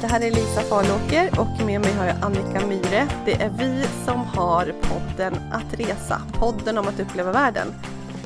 det här är Lisa Farlåker och med mig har jag Annika Myre. Det är vi som har podden Att resa, podden om att uppleva världen.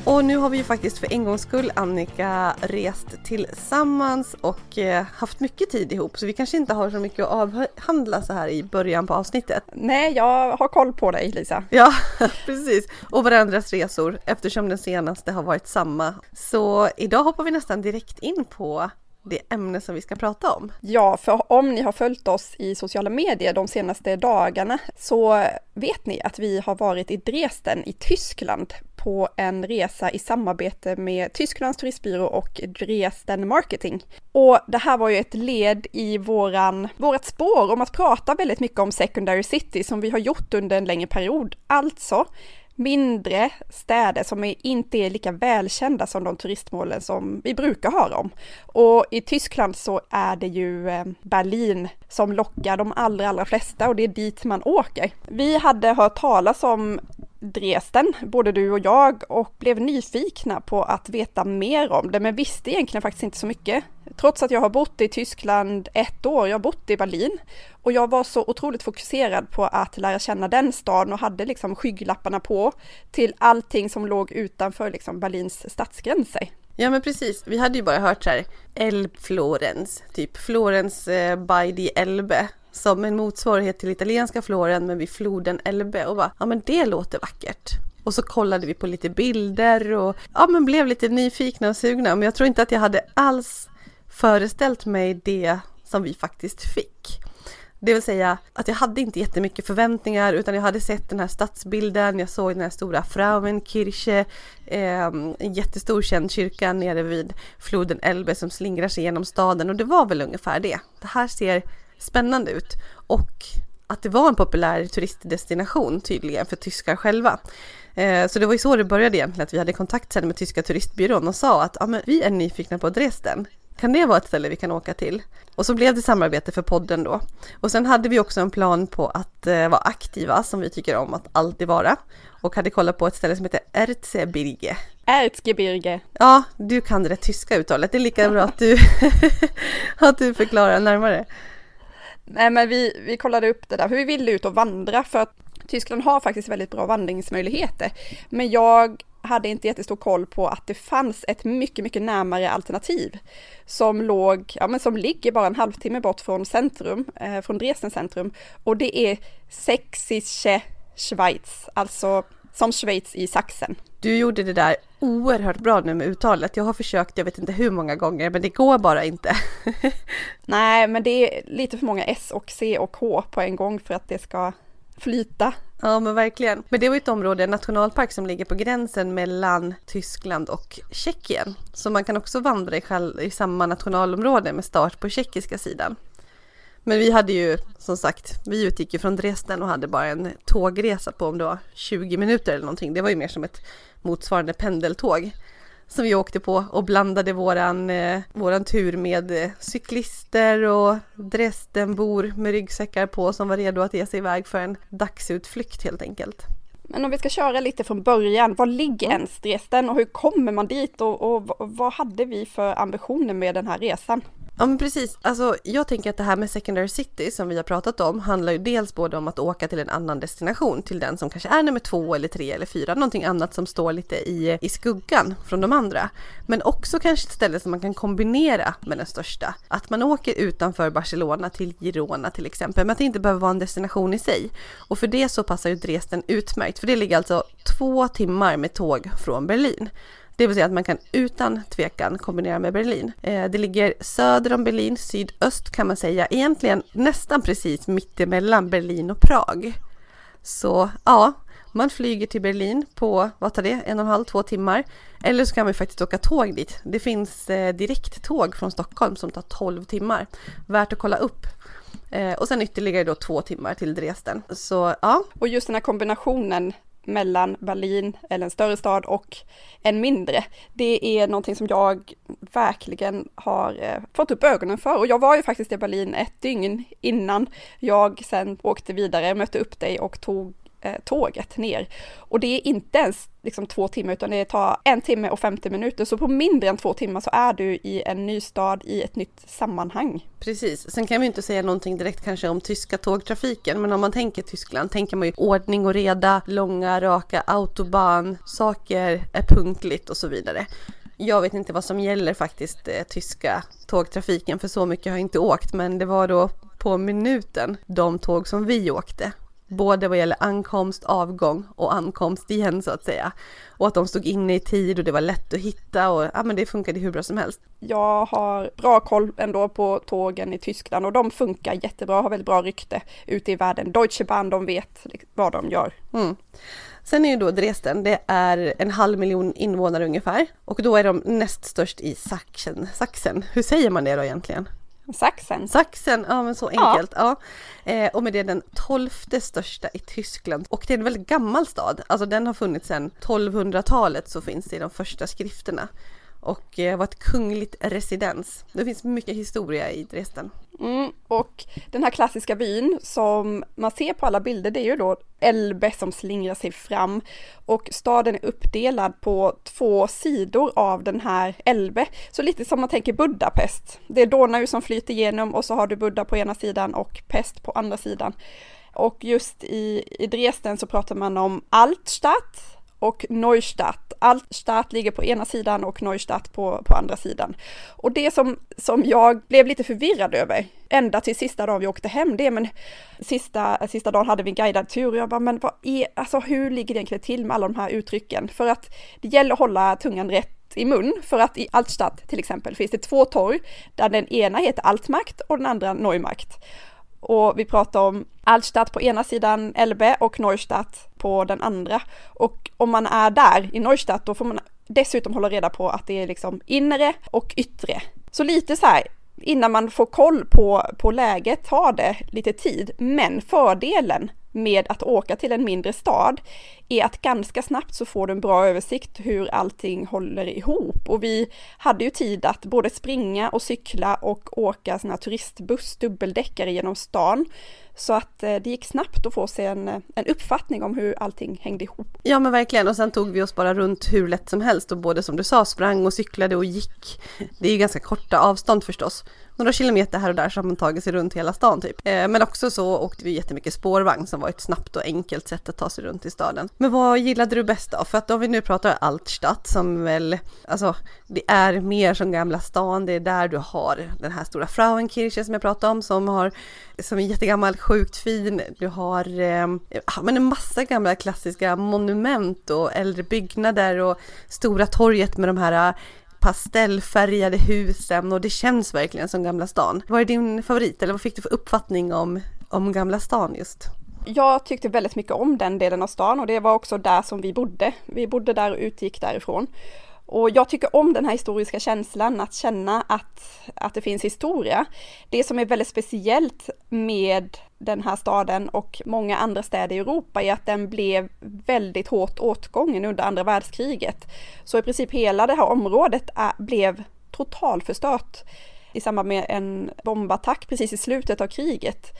Och nu har vi ju faktiskt för en gångs skull Annika rest tillsammans och eh, haft mycket tid ihop så vi kanske inte har så mycket att avhandla så här i början på avsnittet. Nej, jag har koll på dig Lisa. Ja, precis. Och varandras resor eftersom den senaste har varit samma. Så idag hoppar vi nästan direkt in på det ämne som vi ska prata om. Ja, för om ni har följt oss i sociala medier de senaste dagarna så vet ni att vi har varit i Dresden i Tyskland på en resa i samarbete med Tysklands turistbyrå och Dresden Marketing. Och det här var ju ett led i våran, vårat spår om att prata väldigt mycket om secondary city som vi har gjort under en längre period. Alltså mindre städer som är, inte är lika välkända som de turistmålen som vi brukar ha dem. Och i Tyskland så är det ju eh, Berlin som lockar de allra, allra flesta och det är dit man åker. Vi hade hört talas om Dresden, både du och jag, och blev nyfikna på att veta mer om det, men visste egentligen faktiskt inte så mycket. Trots att jag har bott i Tyskland ett år, jag har bott i Berlin, och jag var så otroligt fokuserad på att lära känna den staden och hade liksom skygglapparna på till allting som låg utanför liksom Berlins stadsgränser. Ja men precis, vi hade ju bara hört så här Elbflorens, typ Florens eh, by the Elbe som en motsvarighet till italienska Floren men vid floden Elbe och bara, ja men det låter vackert. Och så kollade vi på lite bilder och ja men blev lite nyfikna och sugna men jag tror inte att jag hade alls föreställt mig det som vi faktiskt fick. Det vill säga att jag hade inte jättemycket förväntningar utan jag hade sett den här stadsbilden, jag såg den här stora Frauenkirche, eh, en jättestor känd kyrka nere vid floden Elbe som slingrar sig genom staden och det var väl ungefär det. Det här ser spännande ut och att det var en populär turistdestination tydligen för tyskar själva. Eh, så det var ju så det började egentligen, att vi hade kontakt sen med tyska turistbyrån och sa att ah, men vi är nyfikna på Dresden. Kan det vara ett ställe vi kan åka till? Och så blev det samarbete för podden då. Och sen hade vi också en plan på att eh, vara aktiva, som vi tycker om att alltid vara. Och hade kollat på ett ställe som heter Erzgebirge. Erzgebirge. Ja, du kan det tyska uttalet. Det är lika bra att du, att du förklarar närmare. Nej men vi, vi kollade upp det där, för vi ville ut och vandra för att Tyskland har faktiskt väldigt bra vandringsmöjligheter. Men jag hade inte jättestor koll på att det fanns ett mycket, mycket närmare alternativ som låg, ja men som ligger bara en halvtimme bort från centrum, eh, från Dresden centrum och det är Sächsische Schweiz, alltså som Schweiz i Sachsen. Du gjorde det där oerhört bra nu med uttalet. Jag har försökt, jag vet inte hur många gånger, men det går bara inte. Nej, men det är lite för många S och C och H på en gång för att det ska flyta. Ja men verkligen. Men det var ett område, en nationalpark som ligger på gränsen mellan Tyskland och Tjeckien. Så man kan också vandra i, själv, i samma nationalområde med start på tjeckiska sidan. Men vi hade ju som sagt, vi utgick ju från Dresden och hade bara en tågresa på om det var 20 minuter eller någonting. Det var ju mer som ett motsvarande pendeltåg som vi åkte på och blandade våran, eh, våran tur med eh, cyklister och Dresdenbor med ryggsäckar på som var redo att ge sig iväg för en dagsutflykt helt enkelt. Men om vi ska köra lite från början, var ligger mm. ens Dresden och hur kommer man dit och, och, och vad hade vi för ambitioner med den här resan? Ja men precis, alltså jag tänker att det här med secondary city som vi har pratat om handlar ju dels både om att åka till en annan destination, till den som kanske är nummer två eller tre eller fyra, någonting annat som står lite i, i skuggan från de andra. Men också kanske ett ställe som man kan kombinera med den största. Att man åker utanför Barcelona till Girona till exempel, men att det inte behöver vara en destination i sig. Och för det så passar ju Dresden utmärkt, för det ligger alltså två timmar med tåg från Berlin. Det vill säga att man kan utan tvekan kombinera med Berlin. Eh, det ligger söder om Berlin, sydöst kan man säga, egentligen nästan precis mittemellan Berlin och Prag. Så ja, man flyger till Berlin på, vad tar det, en och en halv, två timmar. Eller så kan man faktiskt åka tåg dit. Det finns eh, direkttåg från Stockholm som tar 12 timmar. Värt att kolla upp. Eh, och sen ytterligare då två timmar till Dresden. Så ja. Och just den här kombinationen mellan Berlin, eller en större stad, och en mindre. Det är någonting som jag verkligen har eh, fått upp ögonen för. Och jag var ju faktiskt i Berlin ett dygn innan jag sen åkte vidare, mötte upp dig och tog eh, tåget ner. Och det är inte ens liksom två timmar utan det tar en timme och 50 minuter. Så på mindre än två timmar så är du i en ny stad i ett nytt sammanhang. Precis, sen kan vi inte säga någonting direkt kanske om tyska tågtrafiken men om man tänker Tyskland tänker man ju ordning och reda, långa raka autobahn, saker är punktligt och så vidare. Jag vet inte vad som gäller faktiskt eh, tyska tågtrafiken för så mycket har jag inte åkt men det var då på minuten de tåg som vi åkte. Både vad gäller ankomst, avgång och ankomst igen så att säga. Och att de stod inne i tid och det var lätt att hitta och ja men det funkade hur bra som helst. Jag har bra koll ändå på tågen i Tyskland och de funkar jättebra, har väldigt bra rykte ute i världen. Deutsche Bahn, de vet vad de gör. Mm. Sen är ju då Dresden, det är en halv miljon invånare ungefär och då är de näst störst i Sachsen. Sachsen. Hur säger man det då egentligen? Sachsen. Sachsen, ja men så enkelt. Ja. ja. Eh, och med det den tolfte största i Tyskland. Och det är en väldigt gammal stad, alltså den har funnits sedan 1200-talet så finns det i de första skrifterna och eh, var ett kungligt residens. Det finns mycket historia i Dresden. Mm, och den här klassiska byn som man ser på alla bilder, det är ju då Elbe som slingrar sig fram och staden är uppdelad på två sidor av den här Elbe. Så lite som man tänker Budapest. Det är Donau som flyter igenom och så har du Buddha på ena sidan och Pest på andra sidan. Och just i, i Dresden så pratar man om Altstadt, och Neustadt. Altstadt ligger på ena sidan och Neustadt på, på andra sidan. Och det som, som jag blev lite förvirrad över, ända till sista dagen vi åkte hem, det är men sista, sista dagen hade vi en guidad tur och jag bara, men vad är, alltså hur ligger det egentligen till med alla de här uttrycken? För att det gäller att hålla tungan rätt i mun för att i Altstadt till exempel finns det två torg där den ena heter Altmakt och den andra Neumakt. Och vi pratar om Altstadt på ena sidan Elbe och Neustadt på den andra. Och om man är där i Neustadt då får man dessutom hålla reda på att det är liksom inre och yttre. Så lite så här, innan man får koll på, på läget tar det lite tid. Men fördelen med att åka till en mindre stad är att ganska snabbt så får du en bra översikt hur allting håller ihop. Och vi hade ju tid att både springa och cykla och åka sån här turistbuss, dubbeldäckare genom stan. Så att eh, det gick snabbt att få sig en, eh, en uppfattning om hur allting hängde ihop. Ja men verkligen och sen tog vi oss bara runt hur lätt som helst och både som du sa sprang och cyklade och gick. Det är ju ganska korta avstånd förstås några kilometer här och där så har man tagit sig runt hela stan typ. Eh, men också så åkte vi jättemycket spårvagn som var ett snabbt och enkelt sätt att ta sig runt i staden. Men vad gillade du bäst då? För att om vi nu pratar Altstadt som väl, alltså det är mer som Gamla stan, det är där du har den här stora Frauenkirche som jag pratade om som har, som är jättegammal, sjukt fin. Du har eh, men en massa gamla klassiska monument och äldre byggnader och stora torget med de här pastellfärgade husen och det känns verkligen som Gamla stan. Vad är din favorit eller vad fick du för uppfattning om, om Gamla stan just? Jag tyckte väldigt mycket om den delen av stan och det var också där som vi bodde. Vi bodde där och utgick därifrån. Och jag tycker om den här historiska känslan, att känna att, att det finns historia. Det som är väldigt speciellt med den här staden och många andra städer i Europa är att den blev väldigt hårt åtgången under andra världskriget. Så i princip hela det här området är, blev totalförstört i samband med en bombattack precis i slutet av kriget.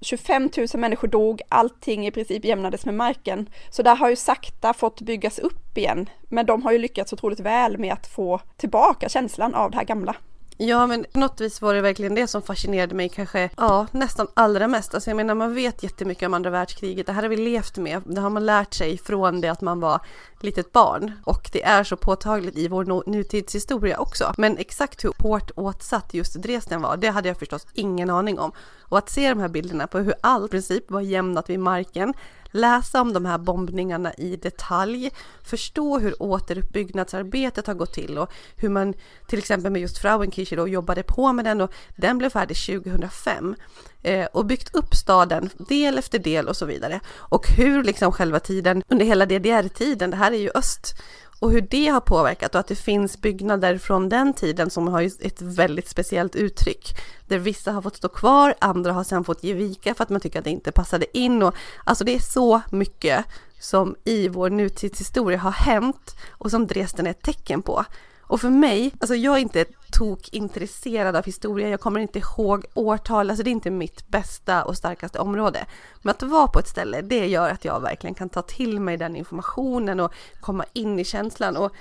25 000 människor dog, allting i princip jämnades med marken. Så där har ju sakta fått byggas upp igen. Men de har ju lyckats otroligt väl med att få tillbaka känslan av det här gamla. Ja men på något vis var det verkligen det som fascinerade mig kanske, ja nästan allra mest. Alltså jag menar man vet jättemycket om andra världskriget, det här har vi levt med, det har man lärt sig från det att man var litet barn. Och det är så påtagligt i vår nutidshistoria också. Men exakt hur hårt åtsatt just Dresden var, det hade jag förstås ingen aning om. Och att se de här bilderna på hur allt i princip var jämnat vid marken, läsa om de här bombningarna i detalj, förstå hur återuppbyggnadsarbetet har gått till och hur man till exempel med just Frauenkirche då jobbade på med den och den blev färdig 2005 eh, och byggt upp staden del efter del och så vidare. Och hur liksom själva tiden under hela DDR-tiden, det här är ju öst och hur det har påverkat och att det finns byggnader från den tiden som har ett väldigt speciellt uttryck. Där vissa har fått stå kvar, andra har sedan fått ge vika för att man tycker att det inte passade in. Och, alltså det är så mycket som i vår nutidshistoria har hänt och som Dresden är ett tecken på. Och för mig, alltså jag är inte tok intresserad av historia, jag kommer inte ihåg årtal, alltså det är inte mitt bästa och starkaste område. Men att vara på ett ställe, det gör att jag verkligen kan ta till mig den informationen och komma in i känslan. Och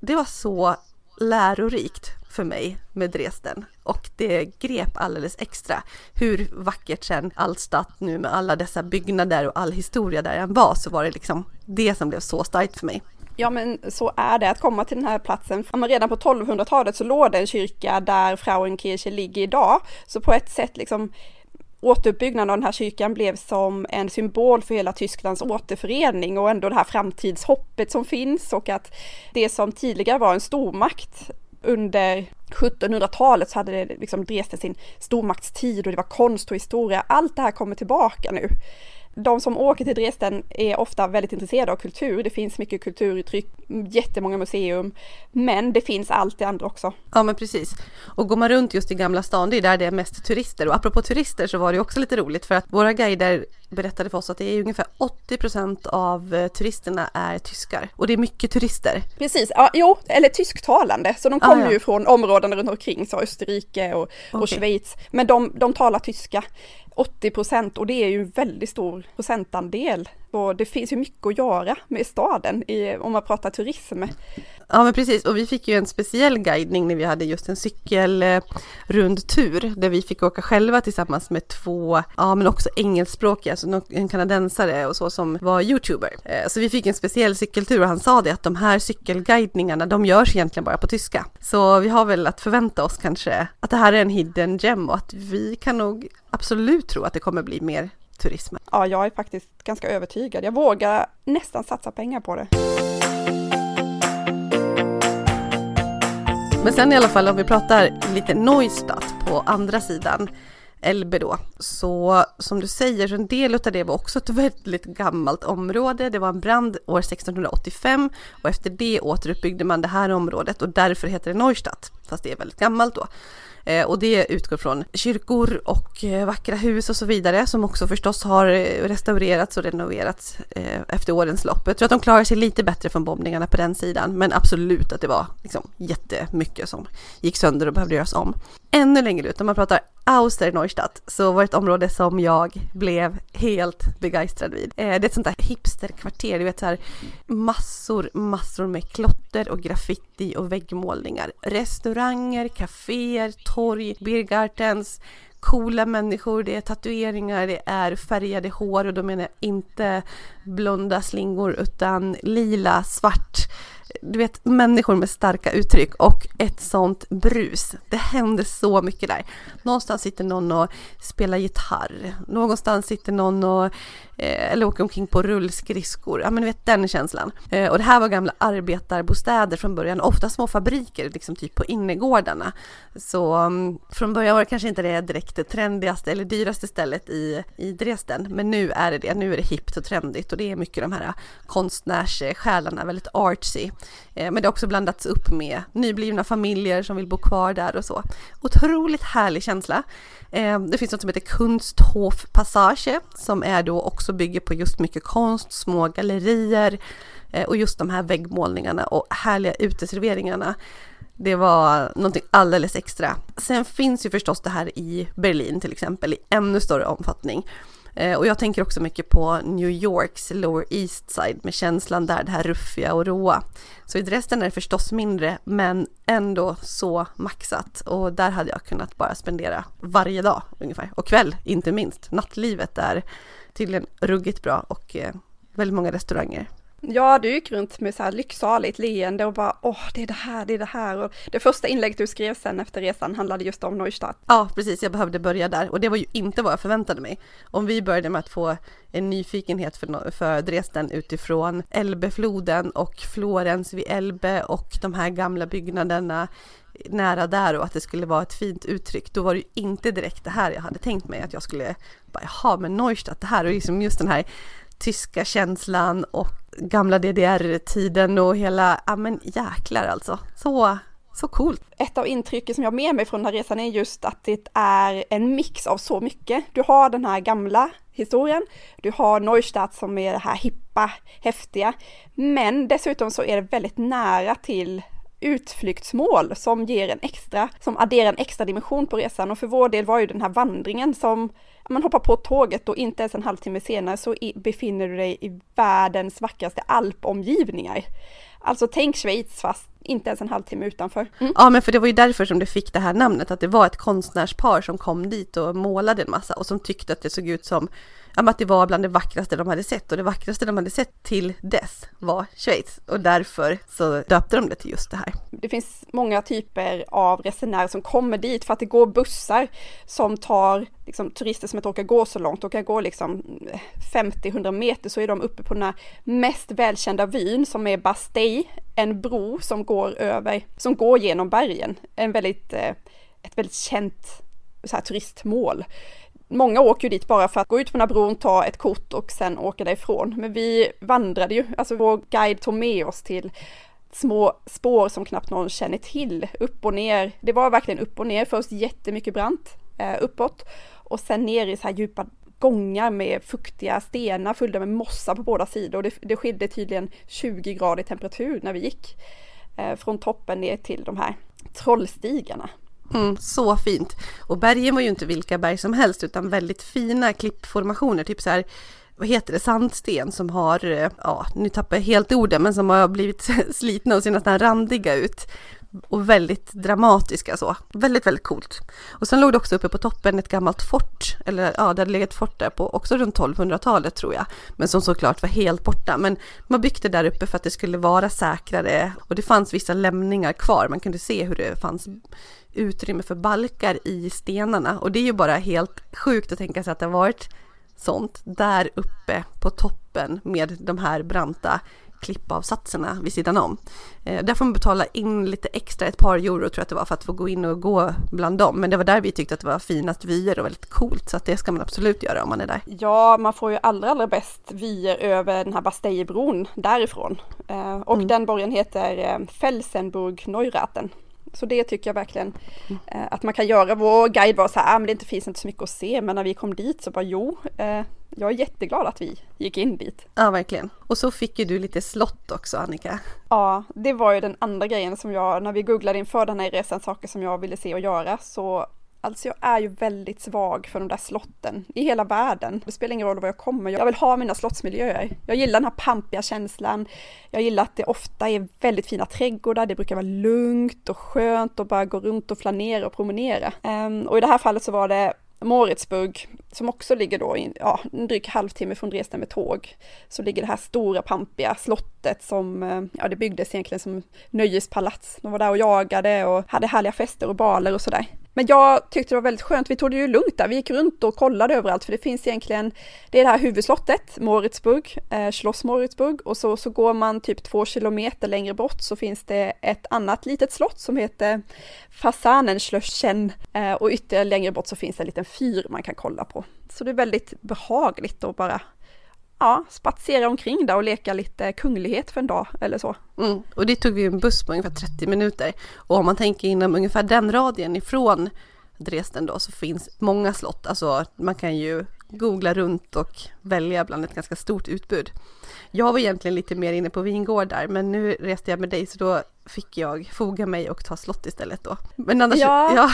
det var så lärorikt för mig med Dresden och det grep alldeles extra hur vackert sen Altstadt nu med alla dessa byggnader och all historia där än var så var det liksom det som blev så starkt för mig. Ja men så är det att komma till den här platsen. Men redan på 1200-talet så låg det en kyrka där Frauenkirche ligger idag. Så på ett sätt liksom återuppbyggnaden av den här kyrkan blev som en symbol för hela Tysklands återförening och ändå det här framtidshoppet som finns och att det som tidigare var en stormakt under 1700-talet så hade det liksom Dresden sin stormaktstid och det var konst och historia. Allt det här kommer tillbaka nu de som åker till Dresden är ofta väldigt intresserade av kultur. Det finns mycket kulturuttryck, jättemånga museum, men det finns allt det andra också. Ja, men precis. Och går man runt just i Gamla stan, det är där det är mest turister. Och apropå turister så var det också lite roligt för att våra guider berättade för oss att det är ungefär 80 procent av eh, turisterna är tyskar. Och det är mycket turister. Precis, ja, jo, eller tysktalande. Så de kommer ah, ja. ju från områdena runt omkring, så Österrike och, okay. och Schweiz. Men de, de talar tyska. 80 procent och det är ju en väldigt stor procentandel. Och det finns ju mycket att göra med staden i, om man pratar turism. Ja men precis och vi fick ju en speciell guidning när vi hade just en cykelrundtur där vi fick åka själva tillsammans med två, ja men också engelskspråkiga, alltså en kanadensare och så som var youtuber. Eh, så vi fick en speciell cykeltur och han sa det att de här cykelguidningarna de görs egentligen bara på tyska. Så vi har väl att förvänta oss kanske att det här är en hidden gem och att vi kan nog absolut tro att det kommer bli mer turism. Ja, jag är faktiskt ganska övertygad. Jag vågar nästan satsa pengar på det. Men sen i alla fall om vi pratar lite Neustadt på andra sidan Elbe då, så som du säger, så en del av det var också ett väldigt gammalt område. Det var en brand år 1685 och efter det återuppbyggde man det här området och därför heter det Neustadt, fast det är väldigt gammalt då. Eh, och det utgår från kyrkor och eh, vackra hus och så vidare som också förstås har eh, restaurerats och renoverats eh, efter årens lopp. Jag tror att de klarar sig lite bättre från bombningarna på den sidan, men absolut att det var liksom jättemycket som gick sönder och behövde göras om. Ännu längre ut, om man pratar Auster Neustadt så var det ett område som jag blev helt begeistrad vid. Eh, det är ett sånt där hipsterkvarter, du vet så här massor, massor med klotter och graffiti och väggmålningar. Restauranger, kaféer, torg, Birgartens, coola människor, det är tatueringar, det är färgade hår och då menar jag inte blonda slingor utan lila, svart, du vet människor med starka uttryck och ett sånt brus. Det händer så mycket där. Någonstans sitter någon och spelar gitarr, någonstans sitter någon och Eh, eller åker omkring på rullskridskor. Ja men du vet den känslan. Eh, och det här var gamla arbetarbostäder från början, ofta små fabriker liksom typ på innergårdarna. Så um, från början var det kanske inte det direkt trendigaste eller dyraste stället i, i Dresden, men nu är det det. Nu är det hippt och trendigt och det är mycket de här eh, konstnärssjälarna, väldigt artsy. Eh, men det har också blandats upp med nyblivna familjer som vill bo kvar där och så. Otroligt härlig känsla. Eh, det finns något som heter Kunsthof Passage som är då också bygger på just mycket konst, små gallerier eh, och just de här väggmålningarna och härliga uteserveringarna. Det var någonting alldeles extra. Sen finns ju förstås det här i Berlin till exempel i ännu större omfattning. Eh, och jag tänker också mycket på New Yorks Lower East Side med känslan där, det här ruffiga och råa. Så i Dresden är det förstås mindre, men ändå så maxat. Och där hade jag kunnat bara spendera varje dag ungefär. Och kväll, inte minst. Nattlivet där tydligen ruggigt bra och eh, väldigt många restauranger. Ja, du gick runt med så här lycksaligt leende och bara åh, det är det här, det är det här. Och det första inlägget du skrev sen efter resan handlade just om Neustadt. Ja, precis, jag behövde börja där och det var ju inte vad jag förväntade mig. Om vi började med att få en nyfikenhet för, för Dresden utifrån Elbefloden och Florens vid Elbe och de här gamla byggnaderna nära där och att det skulle vara ett fint uttryck, då var det ju inte direkt det här jag hade tänkt mig att jag skulle bara, jaha men Neustadt det här och liksom just den här tyska känslan och gamla DDR-tiden och hela, ja men jäklar alltså. Så, så coolt. Ett av intrycken som jag har med mig från den här resan är just att det är en mix av så mycket. Du har den här gamla historien, du har Neustadt som är det här hippa, häftiga, men dessutom så är det väldigt nära till utflyktsmål som ger en extra, som adderar en extra dimension på resan. Och för vår del var ju den här vandringen som man hoppar på tåget och inte ens en halvtimme senare så befinner du dig i världens vackraste alpomgivningar. Alltså tänk Schweiz fast inte ens en halvtimme utanför. Mm. Ja men för det var ju därför som du fick det här namnet, att det var ett konstnärspar som kom dit och målade en massa och som tyckte att det såg ut som att det var bland det vackraste de hade sett och det vackraste de hade sett till dess var Schweiz. Och därför så döpte de det till just det här. Det finns många typer av resenärer som kommer dit för att det går bussar som tar liksom, turister som inte orkar gå så långt, orkar gå liksom 50-100 meter så är de uppe på den här mest välkända vyn som är Bastei, en bro som går över, som går genom bergen, en väldigt, eh, ett väldigt känt så här, turistmål många åker ju dit bara för att gå ut på den här bron, ta ett kort och sen åka därifrån. Men vi vandrade ju, alltså vår guide tog med oss till små spår som knappt någon känner till, upp och ner. Det var verkligen upp och ner, först jättemycket brant eh, uppåt och sen ner i så här djupa gångar med fuktiga stenar fyllda med mossa på båda sidor. Det, det skilde tydligen 20 grader i temperatur när vi gick eh, från toppen ner till de här trollstigarna. Mm, så fint. Och bergen var ju inte vilka berg som helst utan väldigt fina klippformationer, typ så här vad heter det, sandsten som har, eh, ja nu tappar jag helt orden, men som har blivit slitna och ser nästan randiga ut. Och väldigt dramatiska så. Väldigt, väldigt coolt. Och sen låg det också uppe på toppen ett gammalt fort, eller ja, det hade legat fort där på också runt 1200-talet tror jag. Men som såklart var helt borta. Men man byggde där uppe för att det skulle vara säkrare och det fanns vissa lämningar kvar. Man kunde se hur det fanns utrymme för balkar i stenarna och det är ju bara helt sjukt att tänka sig att det har varit sånt där uppe på toppen med de här branta klippavsatserna vid sidan om. Eh, där får man betala in lite extra, ett par euro tror jag att det var, för att få gå in och gå bland dem. Men det var där vi tyckte att det var finast vyer och väldigt coolt, så att det ska man absolut göra om man är där. Ja, man får ju allra, allra bäst vyer över den här Bastejebron därifrån. Eh, och mm. den borgen heter eh, Felsenburg Neuraten. Så det tycker jag verkligen eh, att man kan göra. Vår guide var så här, ah, men det finns inte så mycket att se, men när vi kom dit så bara jo, eh, jag är jätteglad att vi gick in dit. Ja, verkligen. Och så fick ju du lite slott också, Annika. Ja, det var ju den andra grejen som jag, när vi googlade inför den här resan, saker som jag ville se och göra, så Alltså jag är ju väldigt svag för de där slotten i hela världen. Det spelar ingen roll var jag kommer, jag vill ha mina slottsmiljöer. Jag gillar den här pampiga känslan. Jag gillar att det ofta är väldigt fina trädgårdar, det brukar vara lugnt och skönt att bara gå runt och flanera och promenera. Um, och i det här fallet så var det Moritzburg, som också ligger då in, ja, en dryg halvtimme från Dresden med tåg, så ligger det här stora pampiga slottet som, eh, ja det byggdes egentligen som nöjespalats. De var där och jagade och hade härliga fester och baler och sådär. Men jag tyckte det var väldigt skönt, vi tog det ju lugnt där, vi gick runt och kollade överallt för det finns egentligen, det är det här huvudslottet, Moritzburg, eh, Schloss Moritzburg och så, så går man typ två kilometer längre bort så finns det ett annat litet slott som heter Fasanenschlöschen eh, och ytterligare längre bort så finns det en liten fyr man kan kolla på. Så det är väldigt behagligt att bara ja, spatsera omkring där och leka lite kunglighet för en dag eller så. Mm. Och det tog vi en buss på ungefär 30 minuter. Och om man tänker inom ungefär den radien ifrån Dresden då så finns många slott. Alltså man kan ju googla runt och välja bland ett ganska stort utbud. Jag var egentligen lite mer inne på vingårdar men nu reste jag med dig så då fick jag foga mig och ta slott istället då. Men annars, ja. ja.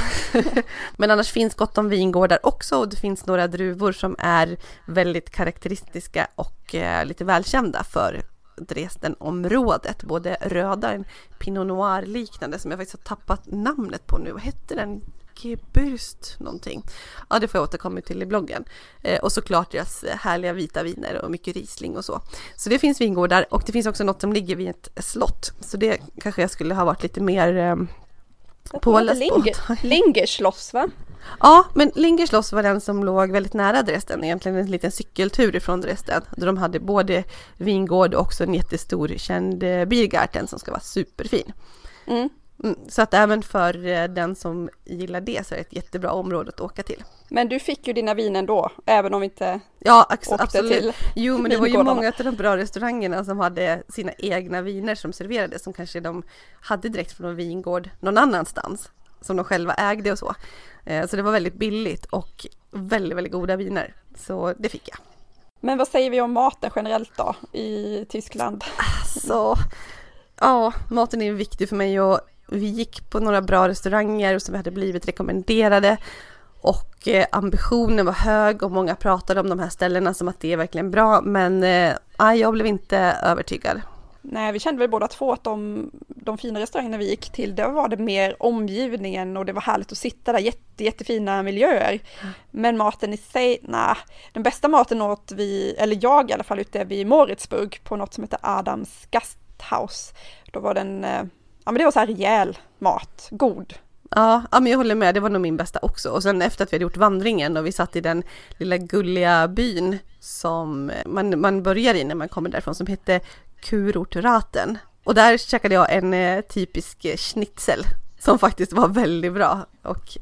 men annars finns gott om vingårdar också och det finns några druvor som är väldigt karaktäristiska och eh, lite välkända för Dresdenområdet, både röda, en Pinot Noir liknande som jag faktiskt har tappat namnet på nu. Vad hette den? Gebürst någonting. Ja, det får jag återkomma till i bloggen. Eh, och såklart deras härliga vita viner och mycket Riesling och så. Så det finns vingårdar och det finns också något som ligger vid ett slott. Så det kanske jag skulle ha varit lite mer eh, påläst på. Lingerschloss va? Ja, men Lingerschloss var den som låg väldigt nära Dresden, egentligen en liten cykeltur ifrån Dresden. Där de hade både vingård och också en jättestor känd eh, Biergarten som ska vara superfin. Mm. Mm, så att även för eh, den som gillar det så är det ett jättebra område att åka till. Men du fick ju dina viner då, även om vi inte ja, åkte absolut. till Jo, men det var ju många av de bra restaurangerna som hade sina egna viner som serverades, som kanske de hade direkt från en vingård någon annanstans, som de själva ägde och så. Eh, så det var väldigt billigt och väldigt, väldigt goda viner. Så det fick jag. Men vad säger vi om maten generellt då i Tyskland? Alltså, Ja, maten är viktig för mig och vi gick på några bra restauranger som vi hade blivit rekommenderade och eh, ambitionen var hög och många pratade om de här ställena som att det är verkligen bra men eh, jag blev inte övertygad. Nej, vi kände väl båda två att de, de fina restaurangerna vi gick till, där var det mer omgivningen och det var härligt att sitta där, jätte, jättefina miljöer. Mm. Men maten i sig, nej. Den bästa maten åt vi, eller jag i alla fall, ute vid Moritzburg på något som heter Adams Gasthaus. Då var den, eh, ja men det var så här rejäl mat, god. Ja, ja, men jag håller med, det var nog min bästa också. Och sen efter att vi hade gjort vandringen och vi satt i den lilla gulliga byn som man, man börjar i när man kommer därifrån som hette Kurortraten. Och där käkade jag en eh, typisk schnitzel som faktiskt var väldigt bra och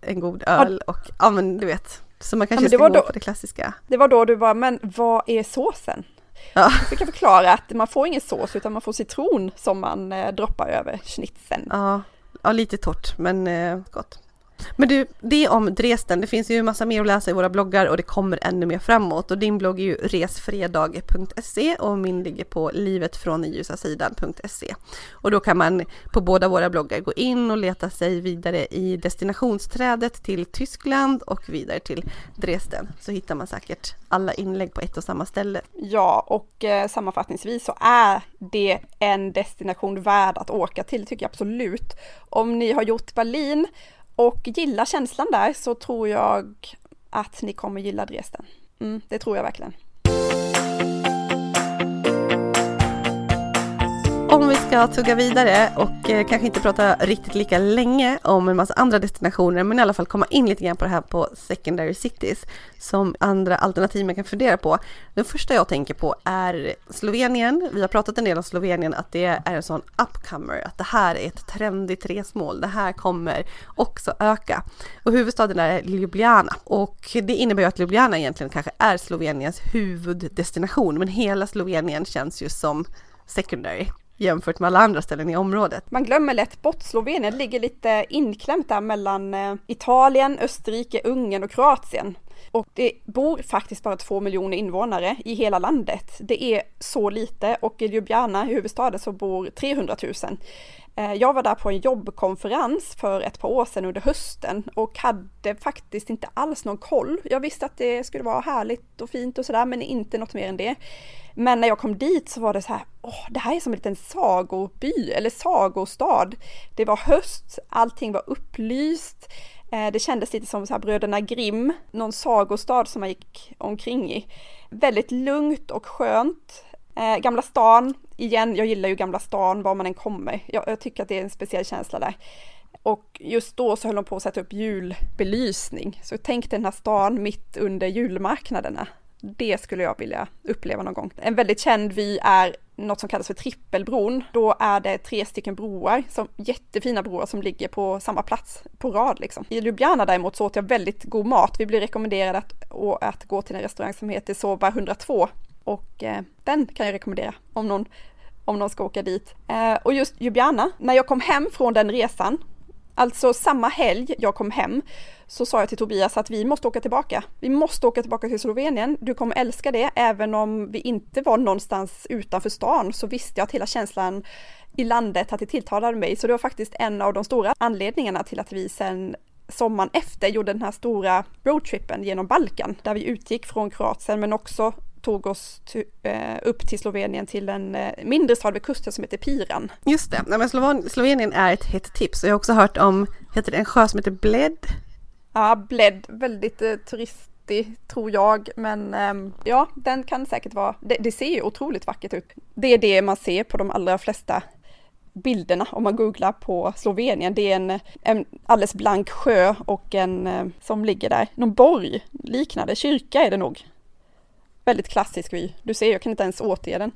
en god öl och ja men du vet. Så man kanske ja, ska gå då, på det klassiska. Det var då du bara, men vad är såsen? Ja. Så kan förklara att man får ingen sås utan man får citron som man eh, droppar över schnitzeln. Ja, ja lite torrt men eh, gott. Men du, det om Dresden, det finns ju massa mer att läsa i våra bloggar och det kommer ännu mer framåt och din blogg är ju resfredag.se och min ligger på livetfrånljusasidan.se. och då kan man på båda våra bloggar gå in och leta sig vidare i destinationsträdet till Tyskland och vidare till Dresden så hittar man säkert alla inlägg på ett och samma ställe. Ja, och eh, sammanfattningsvis så är det en destination värd att åka till, tycker jag absolut. Om ni har gjort Berlin och gilla känslan där så tror jag att ni kommer gilla Dresden. Mm, det tror jag verkligen. Om vi ska tugga vidare och eh, kanske inte prata riktigt lika länge om en massa andra destinationer men i alla fall komma in lite grann på det här på secondary cities som andra alternativ man kan fundera på. Den första jag tänker på är Slovenien. Vi har pratat en del om Slovenien att det är en sån upcomer, att det här är ett trendigt resmål. Det här kommer också öka. Och huvudstaden är Ljubljana och det innebär ju att Ljubljana egentligen kanske är Sloveniens huvuddestination men hela Slovenien känns ju som secondary jämfört med alla andra ställen i området. Man glömmer lätt bort Slovenien, Det ligger lite inklämt där mellan eh, Italien, Österrike, Ungern och Kroatien. Och det bor faktiskt bara två miljoner invånare i hela landet. Det är så lite och i Ljubljana, huvudstaden, så bor 300 000. Eh, jag var där på en jobbkonferens för ett par år sedan under hösten och hade faktiskt inte alls någon koll. Jag visste att det skulle vara härligt och fint och sådär, men inte något mer än det. Men när jag kom dit så var det så här, åh, det här är som en liten sagoby eller sagostad. Det var höst, allting var upplyst. Eh, det kändes lite som så här bröderna Grimm, någon sagostad som man gick omkring i. Väldigt lugnt och skönt. Eh, Gamla stan, igen, jag gillar ju Gamla stan var man än kommer. Jag, jag, tycker att det är en speciell känsla där. Och just då så höll de på att sätta upp julbelysning. Så tänk den här stan mitt under julmarknaderna. Det skulle jag vilja uppleva någon gång. En väldigt känd vy är något som kallas för trippelbron. Då är det tre stycken broar, som, jättefina broar som ligger på samma plats på rad liksom. I Ljubljana däremot så åt jag väldigt god mat. Vi blev rekommenderade att, att gå till en restaurang som heter Sova 102 och eh, den kan jag rekommendera om någon, om någon ska åka dit. Eh, och just Ljubljana, när jag kom hem från den resan, alltså samma helg jag kom hem, så sa jag till Tobias att vi måste åka tillbaka. Vi måste åka tillbaka till Slovenien. Du kommer älska det, även om vi inte var någonstans utanför stan så visste jag att hela känslan i landet att det tilltalade mig. Så det var faktiskt en av de stora anledningarna till att vi sen sommaren efter gjorde den här stora roadtrippen genom Balkan, där vi utgick från Kroatien men också tog oss till, eh, upp till Slovenien till en eh, mindre stad vid kusten som heter Piran. Just det, Nej, men Sloven Slovenien är ett hett tips jag har också hört om, heter det en sjö som heter Bled? Ja, Bled, väldigt eh, turistig tror jag, men eh, ja, den kan säkert vara, det, det ser ju otroligt vackert ut. Det är det man ser på de allra flesta bilderna om man googlar på Slovenien. Det är en, en alldeles blank sjö och en eh, som ligger där, någon borg liknande, kyrka är det nog väldigt klassisk vy. Du ser, jag kan inte ens återge den.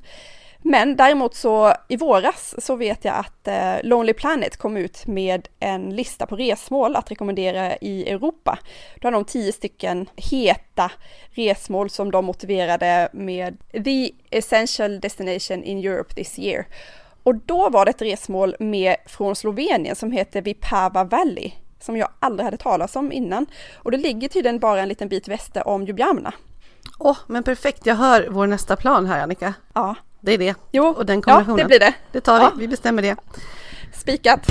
Men däremot så i våras så vet jag att eh, Lonely Planet kom ut med en lista på resmål att rekommendera i Europa. Då hade de tio stycken heta resmål som de motiverade med The Essential Destination in Europe this year. Och då var det ett resmål med från Slovenien som heter Vipava Valley som jag aldrig hade talat om innan. Och det ligger tydligen bara en liten bit väster om Ljubljana. Åh, oh, men perfekt. Jag hör vår nästa plan här, Annika. Ja, Det är det. Jo, Och den ja kombinationen. det blir det. Det tar Ja. vi, vi bestämmer det. Spikat.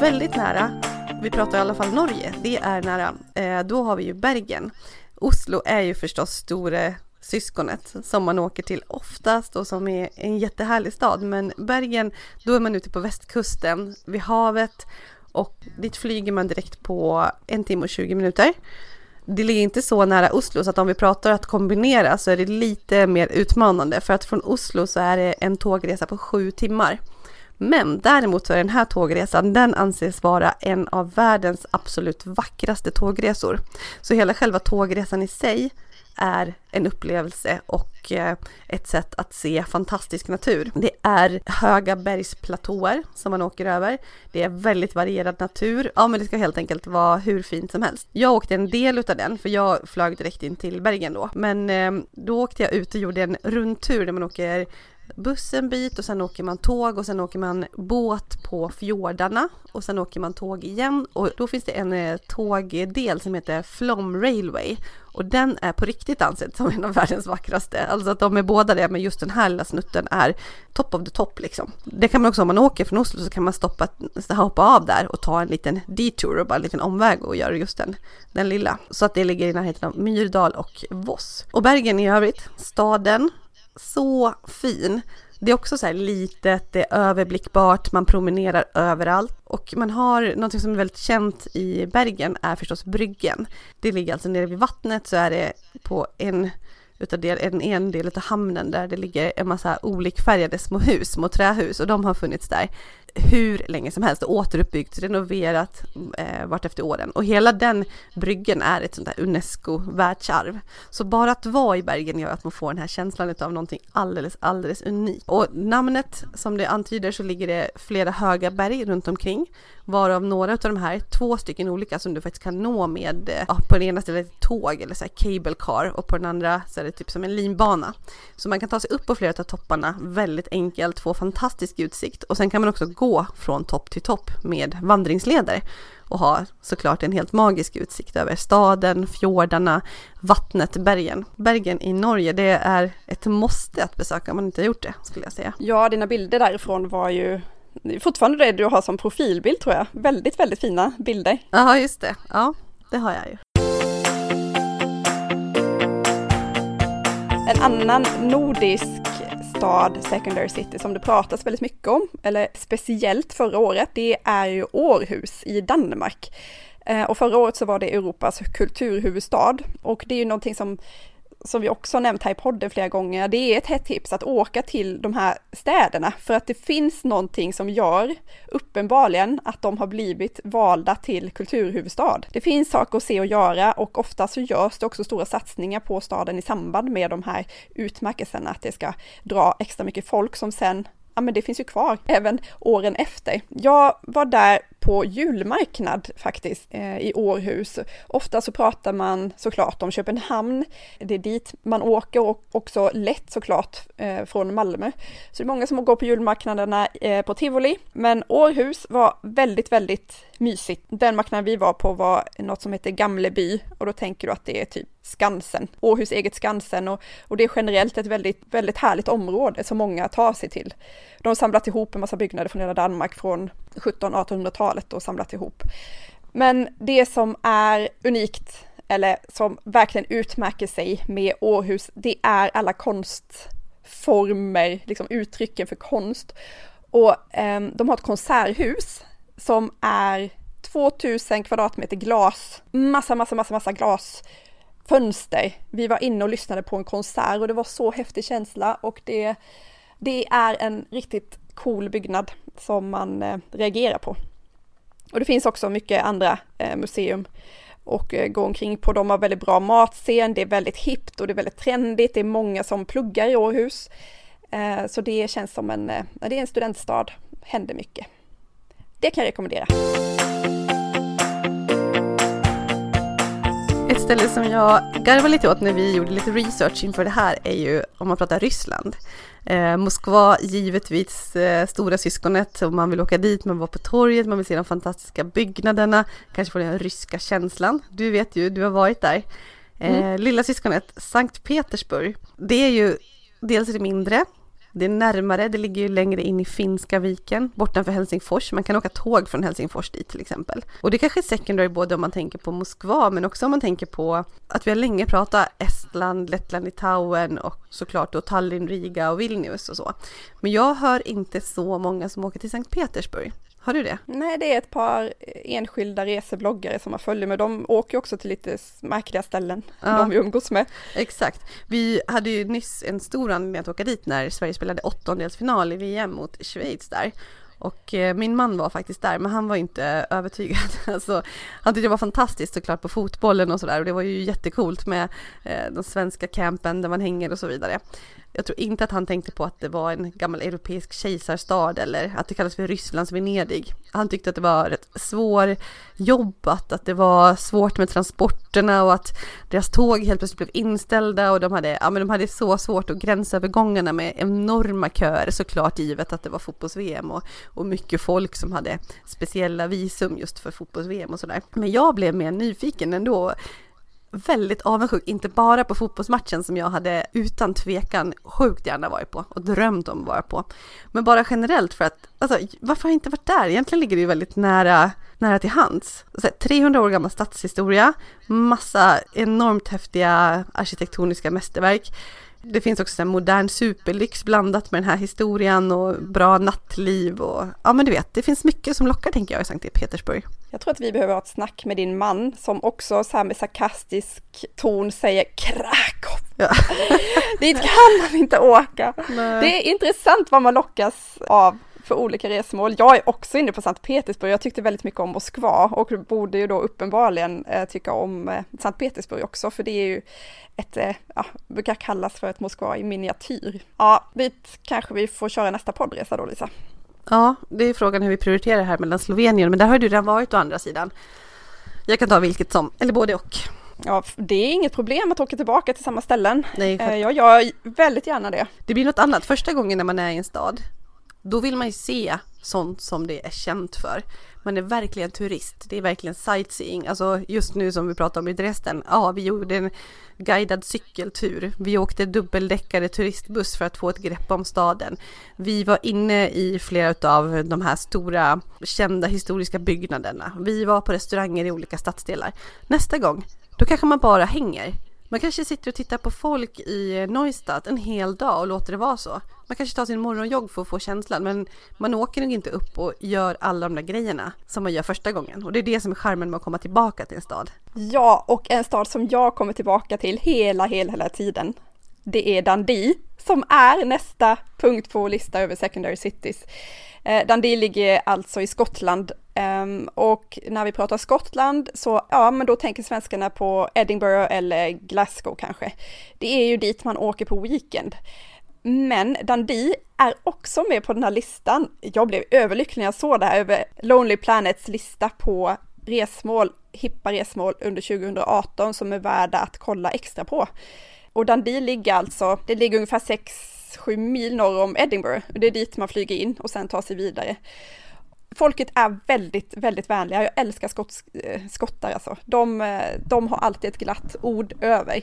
Väldigt nära, vi pratar i alla fall Norge, det är nära. Eh, då har vi ju Bergen. Oslo är ju förstås store syskonet som man åker till oftast och som är en jättehärlig stad. Men Bergen, då är man ute på västkusten vid havet och dit flyger man direkt på en timme och 20 minuter. Det ligger inte så nära Oslo så att om vi pratar att kombinera så är det lite mer utmanande för att från Oslo så är det en tågresa på sju timmar. Men däremot så är den här tågresan, den anses vara en av världens absolut vackraste tågresor. Så hela själva tågresan i sig är en upplevelse och eh, ett sätt att se fantastisk natur. Det är höga bergsplatåer som man åker över. Det är väldigt varierad natur. Ja, men det ska helt enkelt vara hur fint som helst. Jag åkte en del utav den, för jag flög direkt in till Bergen då. Men eh, då åkte jag ut och gjorde en rundtur där man åker buss en bit och sen åker man tåg och sen åker man båt på fjordarna och sen åker man tåg igen och då finns det en eh, tågdel som heter Flom Railway och den är på riktigt ansedd som en av världens vackraste. Alltså att de är båda det men just den här lilla snutten är top of the top liksom. Det kan man också om man åker från Oslo så kan man stoppa, hoppa av där och ta en liten detour och bara en liten omväg och göra just den, den lilla. Så att det ligger i närheten av Myrdal och Voss. Och Bergen i övrigt, staden, så fin. Det är också så här litet, det är överblickbart, man promenerar överallt och man har något som är väldigt känt i Bergen är förstås bryggen. Det ligger alltså nere vid vattnet så är det på en utav del, en, en del av hamnen där det ligger en massa olikfärgade små hus, små trähus och de har funnits där hur länge som helst och återuppbyggt, renoverat eh, vart efter åren. Och hela den bryggen är ett sånt där UNESCO-världsarv. Så bara att vara i Bergen gör att man får den här känslan av någonting alldeles, alldeles unikt. Och namnet, som det antyder, så ligger det flera höga berg runt omkring, varav några av de här, två stycken olika som du faktiskt kan nå med, eh, ja, på det ena stället ett tåg eller så här cable car och på den andra så är det typ som en linbana. Så man kan ta sig upp på flera av topparna väldigt enkelt, få fantastisk utsikt och sen kan man också gå från topp till topp med vandringsleder och ha såklart en helt magisk utsikt över staden, fjordarna, vattnet, bergen. Bergen i Norge, det är ett måste att besöka om man inte har gjort det skulle jag säga. Ja, dina bilder därifrån var ju det är fortfarande det du har som profilbild tror jag. Väldigt, väldigt fina bilder. Ja, just det. Ja, det har jag ju. En annan nordisk stad, secondary city, som det pratas väldigt mycket om, eller speciellt förra året, det är ju Århus i Danmark. Eh, Och förra året så var det Europas kulturhuvudstad och det är ju någonting som som vi också har nämnt här i podden flera gånger, det är ett hett tips att åka till de här städerna för att det finns någonting som gör uppenbarligen att de har blivit valda till kulturhuvudstad. Det finns saker att se och göra och ofta så görs det också stora satsningar på staden i samband med de här utmärkelserna, att det ska dra extra mycket folk som sen ja men det finns ju kvar även åren efter. Jag var där på julmarknad faktiskt eh, i Århus. Ofta så pratar man såklart om Köpenhamn. Det är dit man åker och också lätt såklart eh, från Malmö. Så det är många som går på julmarknaderna eh, på Tivoli. Men Århus var väldigt, väldigt mysigt. Den marknaden vi var på var något som heter Gamleby och då tänker du att det är typ Skansen, Århus eget Skansen och, och det är generellt ett väldigt, väldigt härligt område som många tar sig till. De har samlat ihop en massa byggnader från hela Danmark från 1700-1800-talet och samlat ihop. Men det som är unikt eller som verkligen utmärker sig med Århus, det är alla konstformer, liksom uttrycken för konst. Och eh, de har ett konserthus som är 2000 kvadratmeter glas, massa, massa, massa, massa glas fönster. Vi var inne och lyssnade på en konsert och det var så häftig känsla och det, det är en riktigt cool byggnad som man eh, reagerar på. Och det finns också mycket andra eh, museum och eh, gå omkring på. De har väldigt bra matscen, det är väldigt hippt och det är väldigt trendigt. Det är många som pluggar i Århus. Eh, så det känns som en, eh, det är en studentstad, händer mycket. Det kan jag rekommendera. Ett ställe som jag garvade lite åt när vi gjorde lite research inför det här är ju om man pratar Ryssland. Eh, Moskva givetvis eh, stora syskonet och man vill åka dit, man vill vara på torget, man vill se de fantastiska byggnaderna, kanske få den ryska känslan. Du vet ju, du har varit där. Mm. Eh, lilla syskonet Sankt Petersburg, det är ju dels är det mindre, det är närmare, det ligger ju längre in i Finska viken, bortanför Helsingfors. Man kan åka tåg från Helsingfors dit till exempel. Och det kanske är secondary både om man tänker på Moskva, men också om man tänker på att vi har länge pratat Estland, Lettland, Litauen och såklart då Tallinn, Riga och Vilnius och så. Men jag hör inte så många som åker till Sankt Petersburg. Har du det? Nej, det är ett par enskilda resebloggare som har följer med. De åker också till lite märkliga ställen, ja. de vi umgås med. Exakt. Vi hade ju nyss en stor anledning att åka dit när Sverige spelade åttondelsfinal i VM mot Schweiz där. Och eh, min man var faktiskt där, men han var inte övertygad. Alltså, han tyckte det var fantastiskt såklart på fotbollen och sådär och det var ju jättekult med eh, de svenska campen där man hänger och så vidare. Jag tror inte att han tänkte på att det var en gammal europeisk kejsarstad eller att det kallas för Rysslands Venedig. Han tyckte att det var rätt svårjobbat, att det var svårt med transporterna och att deras tåg helt plötsligt blev inställda och de hade, ja, men de hade så svårt och gränsövergångarna med enorma köer såklart givet att det var fotbolls-VM och, och mycket folk som hade speciella visum just för fotbolls-VM och sådär. Men jag blev mer nyfiken ändå väldigt avundsjuk, inte bara på fotbollsmatchen som jag hade utan tvekan sjukt gärna varit på och drömt om att vara på. Men bara generellt för att, alltså varför har jag inte varit där? Egentligen ligger det ju väldigt nära, nära till hands. Alltså, 300 år gammal stadshistoria, massa enormt häftiga arkitektoniska mästerverk. Det finns också en modern superlyx blandat med den här historien och bra nattliv och ja men du vet, det finns mycket som lockar tänker jag i Sankt Petersburg. Jag tror att vi behöver ha ett snack med din man som också så här med sarkastisk ton säger Krakow. Ja. Dit kan man inte åka. Nej. Det är intressant vad man lockas av för olika resmål. Jag är också inne på Sankt Petersburg. Jag tyckte väldigt mycket om Moskva och borde ju då uppenbarligen eh, tycka om eh, Sankt Petersburg också, för det är ju ett, eh, ja, brukar kallas för ett Moskva i miniatyr. Ja, dit kanske vi får köra nästa poddresa då Lisa. Ja, det är frågan hur vi prioriterar här mellan Slovenien, men där har du redan varit å andra sidan. Jag kan ta vilket som, eller både och. Ja, det är inget problem att åka tillbaka till samma ställen. Nej, jag gör väldigt gärna det. Det blir något annat. Första gången när man är i en stad då vill man ju se sånt som det är känt för. Man är verkligen turist, det är verkligen sightseeing. Alltså just nu som vi pratade om i Dresden, ja vi gjorde en guidad cykeltur. Vi åkte dubbeldäckare turistbuss för att få ett grepp om staden. Vi var inne i flera av de här stora kända historiska byggnaderna. Vi var på restauranger i olika stadsdelar. Nästa gång, då kanske man bara hänger. Man kanske sitter och tittar på folk i Neustadt en hel dag och låter det vara så. Man kanske tar sin morgonjogg för att få känslan, men man åker nog inte upp och gör alla de där grejerna som man gör första gången. Och det är det som är charmen med att komma tillbaka till en stad. Ja, och en stad som jag kommer tillbaka till hela, hela, hela tiden. Det är Dundee som är nästa punkt på vår lista över secondary cities. Eh, Dundee ligger alltså i Skottland um, och när vi pratar Skottland så ja, men då tänker svenskarna på Edinburgh eller Glasgow kanske. Det är ju dit man åker på weekend. Men Dundee är också med på den här listan. Jag blev överlycklig när jag såg det här över Lonely Planets lista på resmål, hippa resmål under 2018 som är värda att kolla extra på. Och Dundee ligger alltså, det ligger ungefär 6-7 mil norr om Edinburgh. Det är dit man flyger in och sen tar sig vidare. Folket är väldigt, väldigt vänliga. Jag älskar skott, eh, skottar alltså. De, eh, de har alltid ett glatt ord över.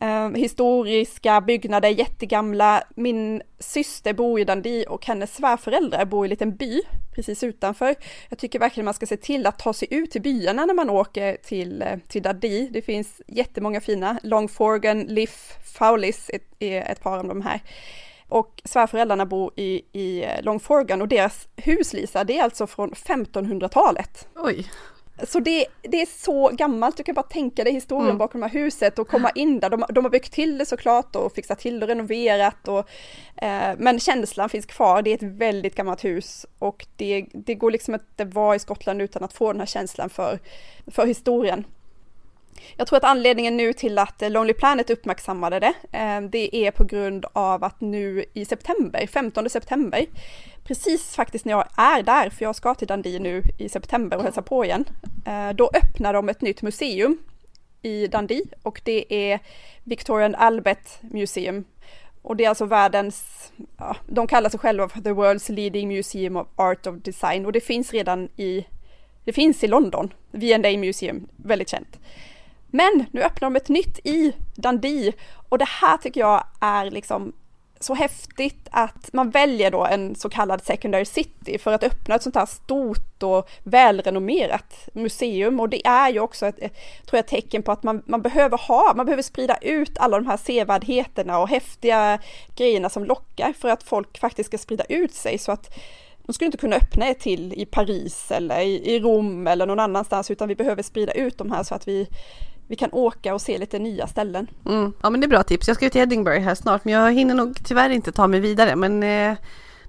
Eh, historiska byggnader, jättegamla. Min syster bor i Dundee och hennes svärföräldrar bor i en liten by precis utanför. Jag tycker verkligen man ska se till att ta sig ut till byarna när man åker till, eh, till Dundee. Det finns jättemånga fina. Longforgan, Liff, Fowlis är ett par av de här. Och svärföräldrarna bor i, i Longforgan och deras hus, Lisa, det är alltså från 1500-talet. Oj! Så det, det, är så gammalt, du kan bara tänka dig historien mm. bakom det här huset och komma in där. De, de har byggt till det såklart och fixat till och renoverat och eh, men känslan finns kvar. Det är ett väldigt gammalt hus och det, det går liksom inte vara i Skottland utan att få den här känslan för, för historien. Jag tror att anledningen nu till att Lonely Planet uppmärksammade det, eh, det är på grund av att nu i september, 15 september, precis faktiskt när jag är där, för jag ska till Dundee nu i september och hälsa på igen, eh, då öppnar de ett nytt museum i Dundee och det är Victoria and Albert Museum. Och det är alltså världens, ja, de kallar sig själva för the world's leading museum of art of design och det finns redan i, det finns i London, V&A Museum, väldigt känt. Men nu öppnar de ett nytt i Dundee. Och det här tycker jag är liksom så häftigt att man väljer då en så kallad secondary city för att öppna ett sånt här stort och välrenommerat museum. Och det är ju också ett, tror jag, tecken på att man, man behöver ha, man behöver sprida ut alla de här sevärdheterna och häftiga grejerna som lockar för att folk faktiskt ska sprida ut sig. Så att de skulle inte kunna öppna ett till i Paris eller i, i Rom eller någon annanstans utan vi behöver sprida ut de här så att vi vi kan åka och se lite nya ställen. Mm. Ja men det är bra tips. Jag ska ut till Edinburgh här snart men jag hinner nog tyvärr inte ta mig vidare men eh,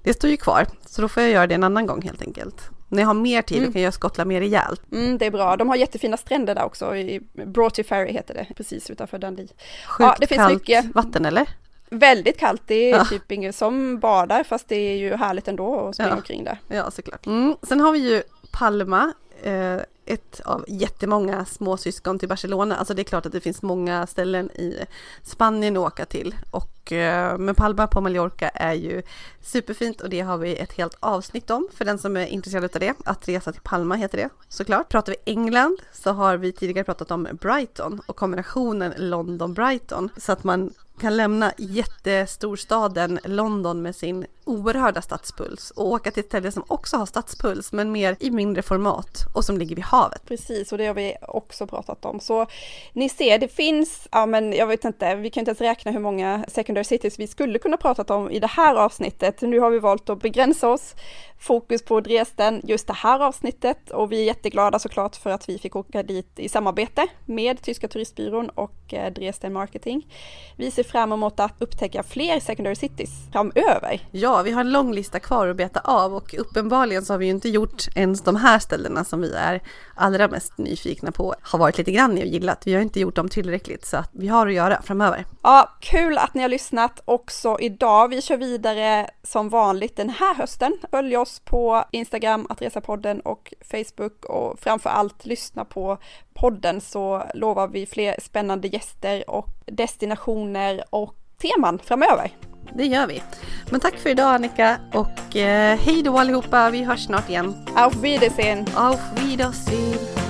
det står ju kvar så då får jag göra det en annan gång helt enkelt. När jag har mer tid mm. kan jag skottla mer rejält. Mm, det är bra. De har jättefina stränder där också. I Broughty Ferry heter det, precis utanför Dundee. Sjukt ja, det finns kallt mycket. vatten eller? Väldigt kallt, det är ja. typ ingen som badar fast det är ju härligt ändå att springa ja. omkring där. Ja såklart. Mm. Sen har vi ju Palma, Eh, ett av jättemånga småsyskon till Barcelona. Alltså det är klart att det finns många ställen i Spanien att åka till. Och, eh, men Palma på Mallorca är ju superfint och det har vi ett helt avsnitt om för den som är intresserad av det. Att resa till Palma heter det såklart. Pratar vi England så har vi tidigare pratat om Brighton och kombinationen London-Brighton. Så att man kan lämna jättestorstaden London med sin oerhörda stadspuls och åka till ett ställe som också har stadspuls men mer i mindre format och som ligger vid havet. Precis och det har vi också pratat om. Så ni ser, det finns, ja men jag vet inte, vi kan inte ens räkna hur många secondary cities vi skulle kunna pratat om i det här avsnittet. Nu har vi valt att begränsa oss fokus på Dresden just det här avsnittet och vi är jätteglada såklart för att vi fick åka dit i samarbete med Tyska turistbyrån och eh, Dresden Marketing. Vi ser fram emot att upptäcka fler secondary cities framöver. Ja, vi har en lång lista kvar att beta av och uppenbarligen så har vi ju inte gjort ens de här ställena som vi är allra mest nyfikna på, har varit lite grann i och gillat. Vi har inte gjort dem tillräckligt så att vi har att göra framöver. Ja, kul att ni har lyssnat också idag. Vi kör vidare som vanligt den här hösten. Följ oss på Instagram, att resa-podden och Facebook och framför allt lyssna på podden så lovar vi fler spännande gäster och destinationer och teman framöver. Det gör vi. Men tack för idag Annika och eh, hej då allihopa. Vi hörs snart igen. Auf Wiedersehen. Auf Wiedersehen.